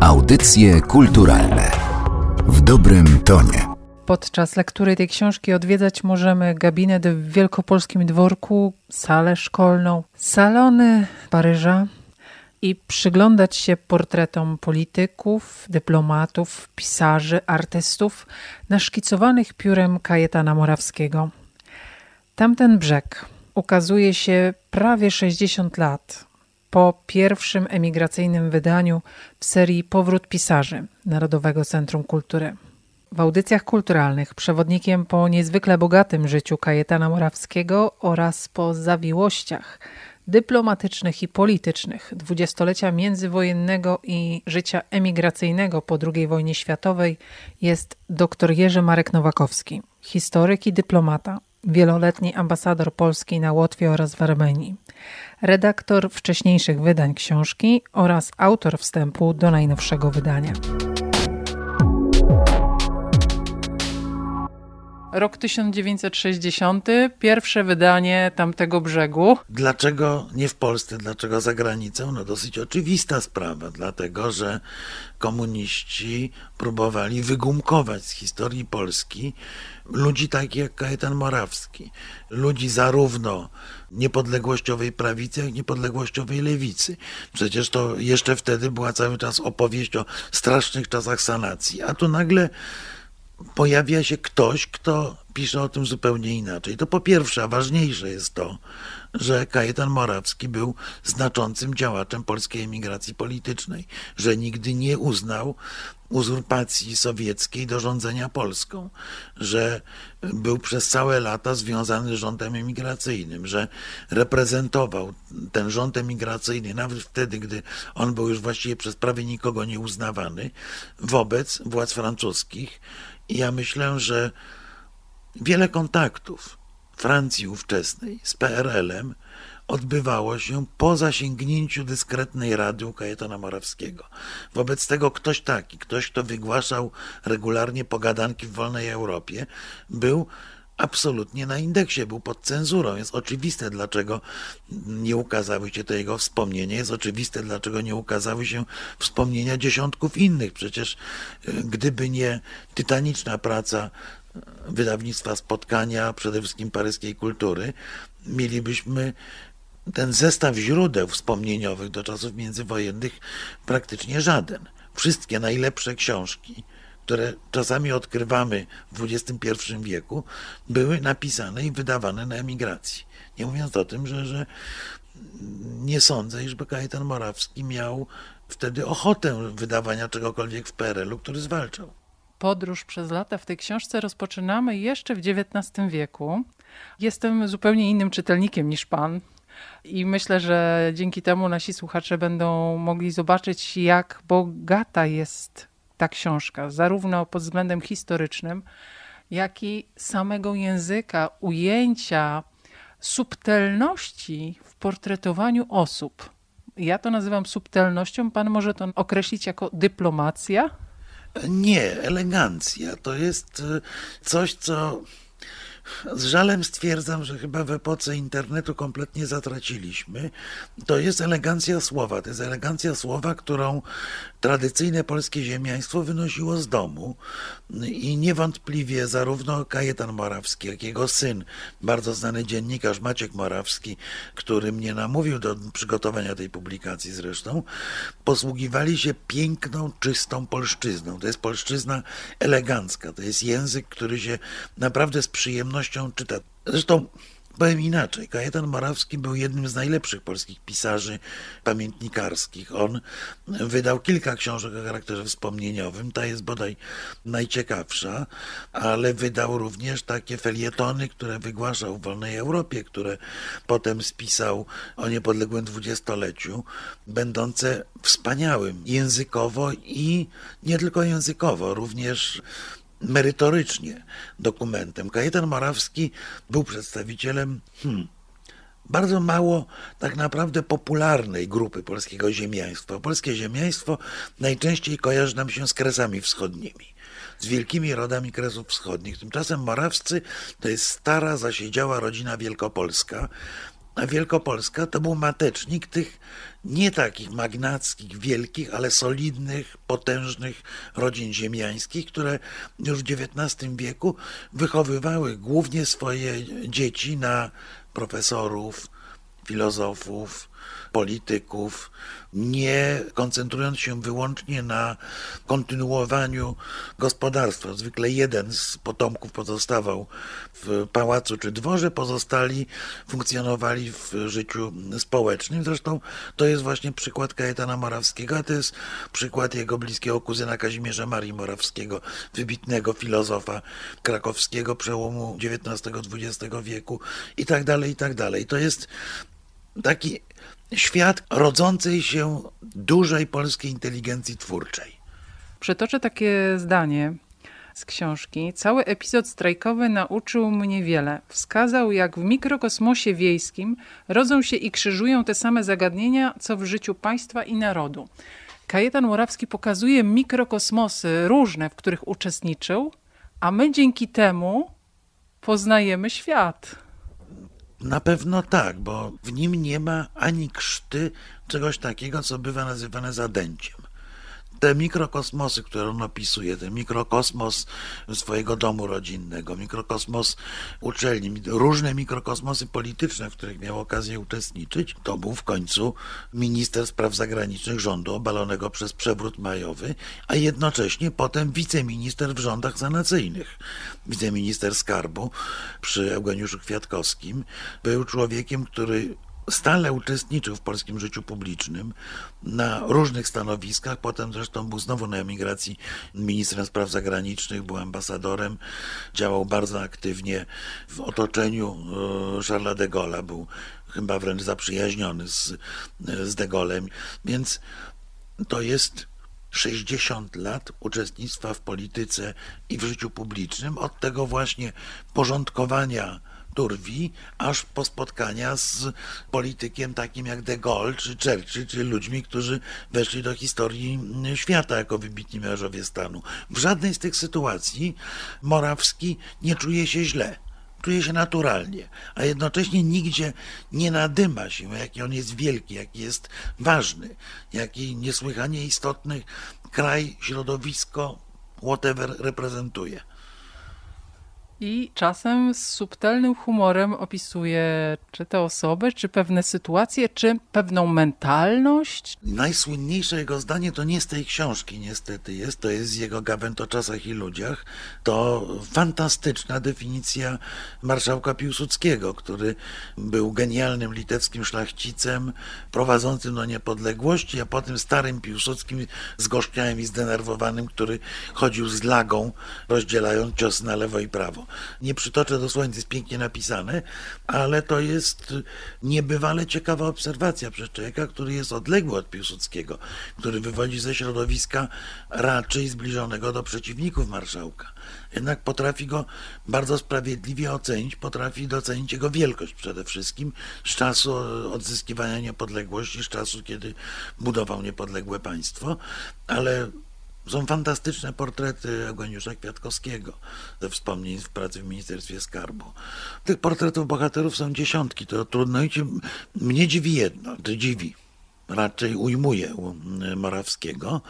Audycje kulturalne w dobrym tonie. Podczas lektury tej książki odwiedzać możemy gabinet w Wielkopolskim Dworku, salę szkolną, salony Paryża i przyglądać się portretom polityków, dyplomatów, pisarzy, artystów naszkicowanych piórem Kajetana Morawskiego. Tamten brzeg ukazuje się prawie 60 lat po pierwszym emigracyjnym wydaniu w serii Powrót Pisarzy Narodowego Centrum Kultury. W audycjach kulturalnych przewodnikiem po niezwykle bogatym życiu Kajetana Morawskiego oraz po zawiłościach dyplomatycznych i politycznych dwudziestolecia międzywojennego i życia emigracyjnego po II wojnie światowej jest dr Jerzy Marek Nowakowski, historyk i dyplomata, wieloletni ambasador Polski na Łotwie oraz w Armenii, redaktor wcześniejszych wydań książki oraz autor wstępu do najnowszego wydania. Rok 1960, pierwsze wydanie tamtego brzegu. Dlaczego nie w Polsce, dlaczego za granicą? No dosyć oczywista sprawa, dlatego że komuniści próbowali wygumkować z historii Polski ludzi takich jak Kajetan Morawski, ludzi zarówno niepodległościowej prawicy, jak i niepodległościowej lewicy. Przecież to jeszcze wtedy była cały czas opowieść o strasznych czasach sanacji, a tu nagle pojawia się ktoś, kto pisze o tym zupełnie inaczej. To po pierwsze, a ważniejsze jest to, że Kajetan Morawski był znaczącym działaczem polskiej emigracji politycznej, że nigdy nie uznał uzurpacji sowieckiej do rządzenia Polską, że był przez całe lata związany z rządem emigracyjnym, że reprezentował ten rząd emigracyjny nawet wtedy, gdy on był już właściwie przez prawie nikogo nie uznawany wobec władz francuskich i ja myślę, że wiele kontaktów Francji ówczesnej z PRL-em odbywało się po zasięgnięciu dyskretnej rady u Kajetana Morawskiego. Wobec tego ktoś taki, ktoś, kto wygłaszał regularnie pogadanki w wolnej Europie, był absolutnie na indeksie, był pod cenzurą. Jest oczywiste, dlaczego nie ukazały się te jego wspomnienia. Jest oczywiste, dlaczego nie ukazały się wspomnienia dziesiątków innych. Przecież e, gdyby nie tytaniczna praca wydawnictwa spotkania, przede wszystkim paryskiej kultury, mielibyśmy ten zestaw źródeł wspomnieniowych do czasów międzywojennych praktycznie żaden. Wszystkie najlepsze książki, które czasami odkrywamy w XXI wieku, były napisane i wydawane na emigracji. Nie mówiąc o tym, że, że nie sądzę, iżby Kajetan Morawski miał wtedy ochotę wydawania czegokolwiek w PRL-u, który zwalczał. Podróż przez lata w tej książce rozpoczynamy jeszcze w XIX wieku. Jestem zupełnie innym czytelnikiem niż pan. I myślę, że dzięki temu nasi słuchacze będą mogli zobaczyć, jak bogata jest ta książka, zarówno pod względem historycznym, jak i samego języka, ujęcia, subtelności w portretowaniu osób. Ja to nazywam subtelnością, pan może to określić jako dyplomacja? Nie, elegancja. To jest e, coś, co z żalem stwierdzam, że chyba w epoce internetu kompletnie zatraciliśmy. To jest elegancja słowa. To jest elegancja słowa, którą tradycyjne polskie ziemiaństwo wynosiło z domu. I niewątpliwie zarówno Kajetan Morawski, jak jego syn, bardzo znany dziennikarz Maciek Morawski, który mnie namówił do przygotowania tej publikacji zresztą, posługiwali się piękną, czystą polszczyzną. To jest polszczyzna elegancka. To jest język, który się naprawdę z przyjemnością przyjemnością czyta. Zresztą Powiem inaczej, Kajetan Morawski był jednym z najlepszych polskich pisarzy pamiętnikarskich. On wydał kilka książek o charakterze wspomnieniowym, ta jest bodaj najciekawsza, ale wydał również takie felietony, które wygłaszał w Wolnej Europie, które potem spisał o niepodległym dwudziestoleciu, będące wspaniałym językowo i nie tylko językowo, również merytorycznie dokumentem. Kajetan Morawski był przedstawicielem hmm, bardzo mało tak naprawdę popularnej grupy polskiego ziemiaństwa. Polskie ziemiaństwo najczęściej kojarzy nam się z kresami wschodnimi, z wielkimi rodami kresów wschodnich. Tymczasem Morawscy to jest stara, zasiedziała rodzina wielkopolska, Wielkopolska to był matecznik tych nie takich magnackich, wielkich, ale solidnych, potężnych rodzin ziemiańskich, które już w XIX wieku wychowywały głównie swoje dzieci na profesorów, filozofów, polityków, nie koncentrując się wyłącznie na kontynuowaniu gospodarstwa. Zwykle jeden z potomków pozostawał w pałacu czy dworze, pozostali funkcjonowali w życiu społecznym. Zresztą to jest właśnie przykład Kajetana Morawskiego, a to jest przykład jego bliskiego kuzyna Kazimierza Marii Morawskiego, wybitnego filozofa krakowskiego przełomu XIX-XX wieku i tak dalej, i tak dalej. To jest taki świat rodzącej się dużej polskiej inteligencji twórczej. Przytoczę takie zdanie z książki. Cały epizod strajkowy nauczył mnie wiele. Wskazał, jak w mikrokosmosie wiejskim rodzą się i krzyżują te same zagadnienia, co w życiu państwa i narodu. Kajetan Morawski pokazuje mikrokosmosy różne, w których uczestniczył, a my dzięki temu poznajemy świat. Na pewno tak, bo w nim nie ma ani krzty czegoś takiego, co bywa nazywane zadęciem te mikrokosmosy, które on opisuje, ten mikrokosmos swojego domu rodzinnego, mikrokosmos uczelni, różne mikrokosmosy polityczne, w których miał okazję uczestniczyć, to był w końcu minister spraw zagranicznych rządu obalonego przez przewrót majowy, a jednocześnie potem wiceminister w rządach sanacyjnych. Wiceminister skarbu przy Eugeniuszu Kwiatkowskim był człowiekiem, który stale uczestniczył w polskim życiu publicznym na różnych stanowiskach. Potem zresztą był znowu na emigracji ministrem spraw zagranicznych, był ambasadorem, działał bardzo aktywnie w otoczeniu e, Charlesa de Gaulle'a, był chyba wręcz zaprzyjaźniony z, z de Gaulle'em, więc to jest 60 lat uczestnictwa w polityce i w życiu publicznym, od tego właśnie porządkowania Turwi, aż po spotkania z politykiem takim jak de Gaulle czy Churchill, czy ludźmi, którzy weszli do historii świata jako wybitni mężowie stanu. W żadnej z tych sytuacji Morawski nie czuje się źle czuje się naturalnie, a jednocześnie nigdzie nie nadyma się, jaki on jest wielki, jaki jest ważny, jaki niesłychanie istotny kraj, środowisko, whatever reprezentuje i czasem z subtelnym humorem opisuje czy te osoby, czy pewne sytuacje, czy pewną mentalność. Najsłynniejsze jego zdanie to nie z tej książki niestety jest, to jest z jego Gawęd o czasach i ludziach. To fantastyczna definicja marszałka Piłsudskiego, który był genialnym litewskim szlachcicem, prowadzącym do niepodległości, a potem starym Piłsudskim zgorzkniałym i zdenerwowanym, który chodził z lagą, rozdzielając cios na lewo i prawo. Nie przytoczę dosłownie, jest pięknie napisane, ale to jest niebywale ciekawa obserwacja przez człowieka, który jest odległy od Piłsudskiego, który wywodzi ze środowiska raczej zbliżonego do przeciwników marszałka. Jednak potrafi go bardzo sprawiedliwie ocenić, potrafi docenić jego wielkość przede wszystkim z czasu odzyskiwania niepodległości, z czasu, kiedy budował niepodległe państwo, ale są fantastyczne portrety Eugeniusza Kwiatkowskiego ze wspomnień w pracy w Ministerstwie Skarbu. Tych portretów bohaterów są dziesiątki, to trudno i mnie dziwi jedno, to dziwi, raczej ujmuje u Morawskiego,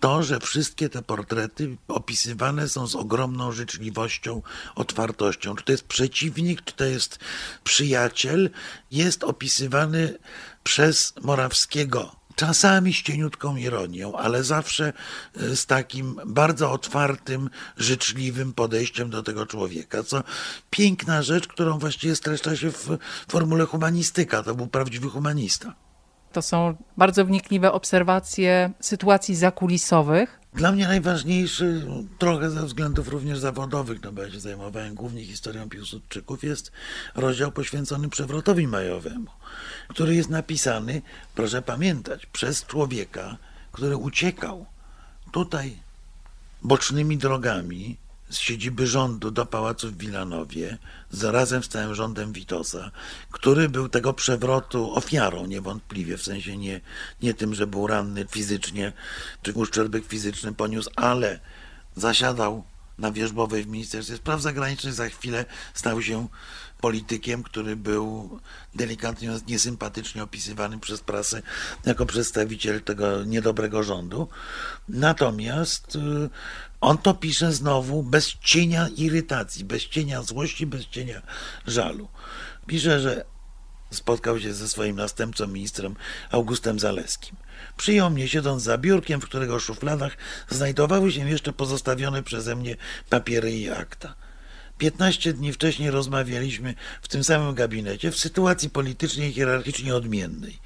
to, że wszystkie te portrety opisywane są z ogromną życzliwością, otwartością. Czy to jest przeciwnik, czy to jest przyjaciel, jest opisywany przez Morawskiego czasami z cieniutką ironią, ale zawsze e, z takim bardzo otwartym, życzliwym podejściem do tego człowieka, co piękna rzecz, którą właściwie streszcza się w formule humanistyka. To był prawdziwy humanista. To są bardzo wnikliwe obserwacje sytuacji zakulisowych. Dla mnie najważniejszy, trochę ze względów również zawodowych, no bo ja się zajmowałem głównie historią Piłsudczyków, jest rozdział poświęcony przewrotowi majowemu który jest napisany, proszę pamiętać, przez człowieka, który uciekał tutaj bocznymi drogami z siedziby rządu do pałacu w Wilanowie, zarazem z całym rządem Witosa, który był tego przewrotu ofiarą niewątpliwie, w sensie nie, nie tym, że był ranny fizycznie, czy uszczerbek fizyczny poniósł, ale zasiadał na Wierzbowej w Ministerstwie Spraw Zagranicznych. Za chwilę stał się politykiem, który był delikatnie niesympatycznie opisywany przez prasę jako przedstawiciel tego niedobrego rządu. Natomiast y, on to pisze znowu bez cienia irytacji, bez cienia złości, bez cienia żalu. Pisze, że spotkał się ze swoim następcą, ministrem Augustem Zaleskim. Przyjął mnie siedząc za biurkiem, w którego szufladach znajdowały się jeszcze pozostawione przeze mnie papiery i akta. Piętnaście dni wcześniej rozmawialiśmy w tym samym gabinecie w sytuacji politycznej i hierarchicznie odmiennej.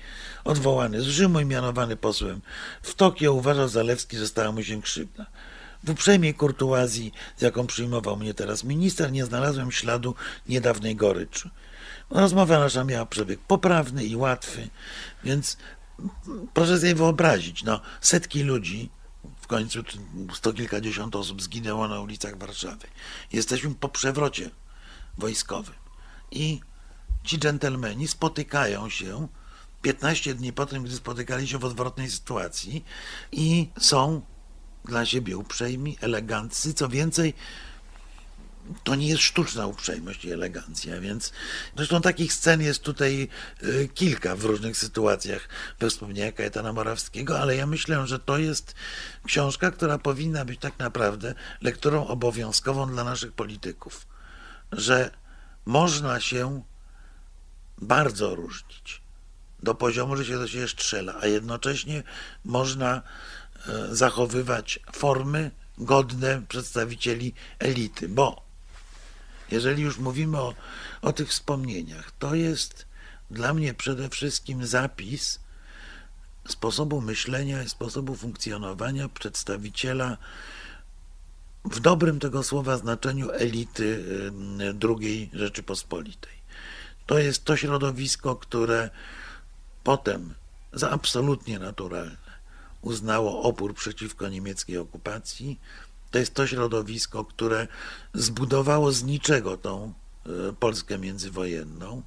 Odwołany z Rzymu i mianowany posłem w Tokio uważał Zalewski, że stała mu się krzywda. W uprzejmej kurtuazji, z jaką przyjmował mnie teraz minister, nie znalazłem śladu niedawnej goryczy. Rozmowa nasza miała przebieg poprawny i łatwy, więc proszę sobie wyobrazić, no, setki ludzi, w końcu sto kilkadziesiąt osób zginęło na ulicach Warszawy. Jesteśmy po przewrocie wojskowym i ci dżentelmeni spotykają się 15 dni po tym, gdy spotykali się w odwrotnej sytuacji i są dla siebie uprzejmi, eleganccy, co więcej, to nie jest sztuczna uprzejmość i elegancja, więc zresztą takich scen jest tutaj y, kilka w różnych sytuacjach. We wspomnieniach Kajetana Morawskiego, ale ja myślę, że to jest książka, która powinna być tak naprawdę lekturą obowiązkową dla naszych polityków, że można się bardzo różnić do poziomu, że się do siebie strzela, a jednocześnie można y, zachowywać formy godne przedstawicieli elity, bo jeżeli już mówimy o, o tych wspomnieniach, to jest dla mnie przede wszystkim zapis sposobu myślenia i sposobu funkcjonowania przedstawiciela w dobrym tego słowa znaczeniu elity II Rzeczypospolitej. To jest to środowisko, które potem za absolutnie naturalne uznało opór przeciwko niemieckiej okupacji, to jest to środowisko, które zbudowało z niczego tą e, Polskę międzywojenną.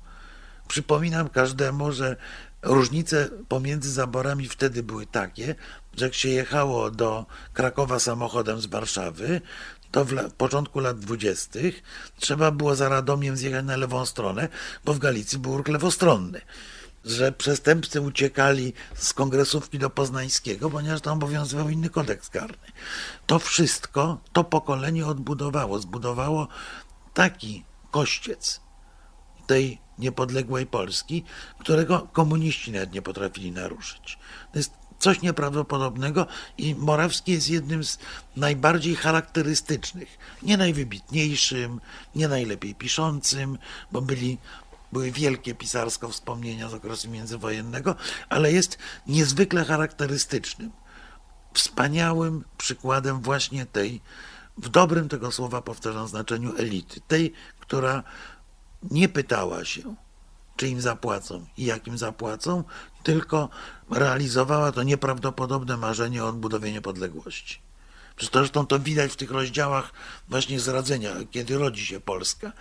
Przypominam każdemu, że różnice pomiędzy zaborami wtedy były takie, że jak się jechało do Krakowa samochodem z Warszawy, to w początku lat dwudziestych trzeba było za Radomiem zjechać na lewą stronę, bo w Galicji był ruch lewostronny że przestępcy uciekali z kongresówki do Poznańskiego, ponieważ tam obowiązywał inny kodeks karny. To wszystko to pokolenie odbudowało, zbudowało taki kościec tej niepodległej Polski, którego komuniści nawet nie potrafili naruszyć. To jest coś nieprawdopodobnego i Morawski jest jednym z najbardziej charakterystycznych, nie najwybitniejszym, nie najlepiej piszącym, bo byli były wielkie pisarsko wspomnienia z okresu międzywojennego, ale jest niezwykle charakterystycznym, wspaniałym przykładem właśnie tej, w dobrym tego słowa powtarzam znaczeniu elity, tej, która nie pytała się, czy im zapłacą i jakim zapłacą, tylko realizowała to nieprawdopodobne marzenie o odbudowie niepodległości. Zresztą to widać w tych rozdziałach właśnie zradzenia, kiedy rodzi się Polska,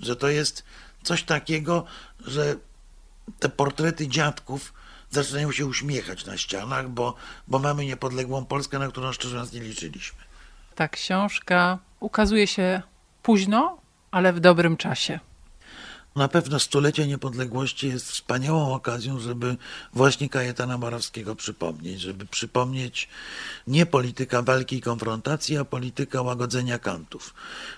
że to jest coś takiego, że te portrety dziadków zaczynają się uśmiechać na ścianach, bo, bo mamy niepodległą Polskę, na którą szczerze mówiąc nie liczyliśmy. Ta książka ukazuje się późno, ale w dobrym czasie. Na pewno stulecie niepodległości jest wspaniałą okazją, żeby właśnie Kajetana Morawskiego przypomnieć, żeby przypomnieć nie polityka walki i konfrontacji, a polityka łagodzenia kantów.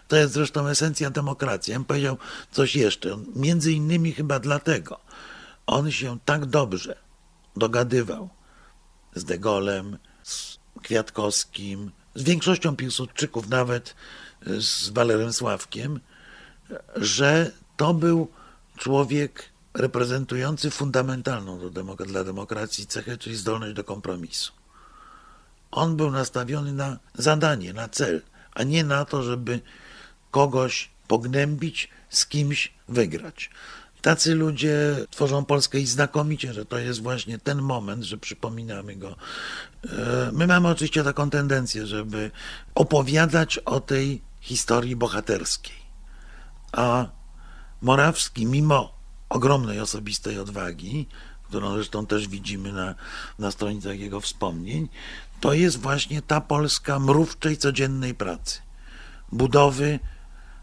To jest zresztą esencja demokracji. Ja bym powiedział coś jeszcze. Między innymi chyba dlatego on się tak dobrze dogadywał z De z Kwiatkowskim, z większością Piłsudczyków, nawet z Walerem Sławkiem, że to był człowiek reprezentujący fundamentalną demok dla demokracji cechę, czyli zdolność do kompromisu. On był nastawiony na zadanie, na cel, a nie na to, żeby kogoś pognębić, z kimś wygrać. Tacy ludzie tworzą Polskę i znakomicie, że to jest właśnie ten moment, że przypominamy go. E, my mamy oczywiście taką tendencję, żeby opowiadać o tej historii bohaterskiej. A Morawski, mimo ogromnej osobistej odwagi, którą zresztą też widzimy na, na stronicach jego wspomnień, to jest właśnie ta Polska mrówczej codziennej pracy. budowy,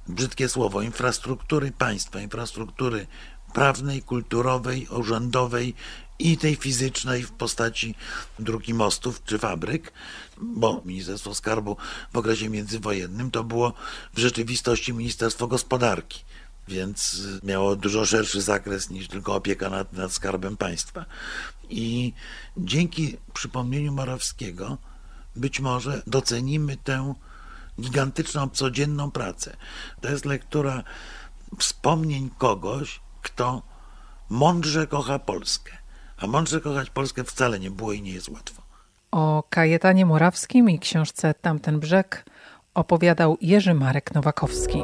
brzydkie słowo, infrastruktury państwa, infrastruktury prawnej, kulturowej, urzędowej i tej fizycznej w postaci dróg i mostów czy fabryk, bo Ministerstwo Skarbu w okresie międzywojennym to było w rzeczywistości Ministerstwo Gospodarki więc miało dużo szerszy zakres niż tylko opieka nad, nad skarbem państwa. I dzięki przypomnieniu Morawskiego być może docenimy tę gigantyczną, codzienną pracę. To jest lektura wspomnień kogoś, kto mądrze kocha Polskę. A mądrze kochać Polskę wcale nie było i nie jest łatwo. O Kajetanie Morawskim i książce Tamten Brzeg opowiadał Jerzy Marek Nowakowski.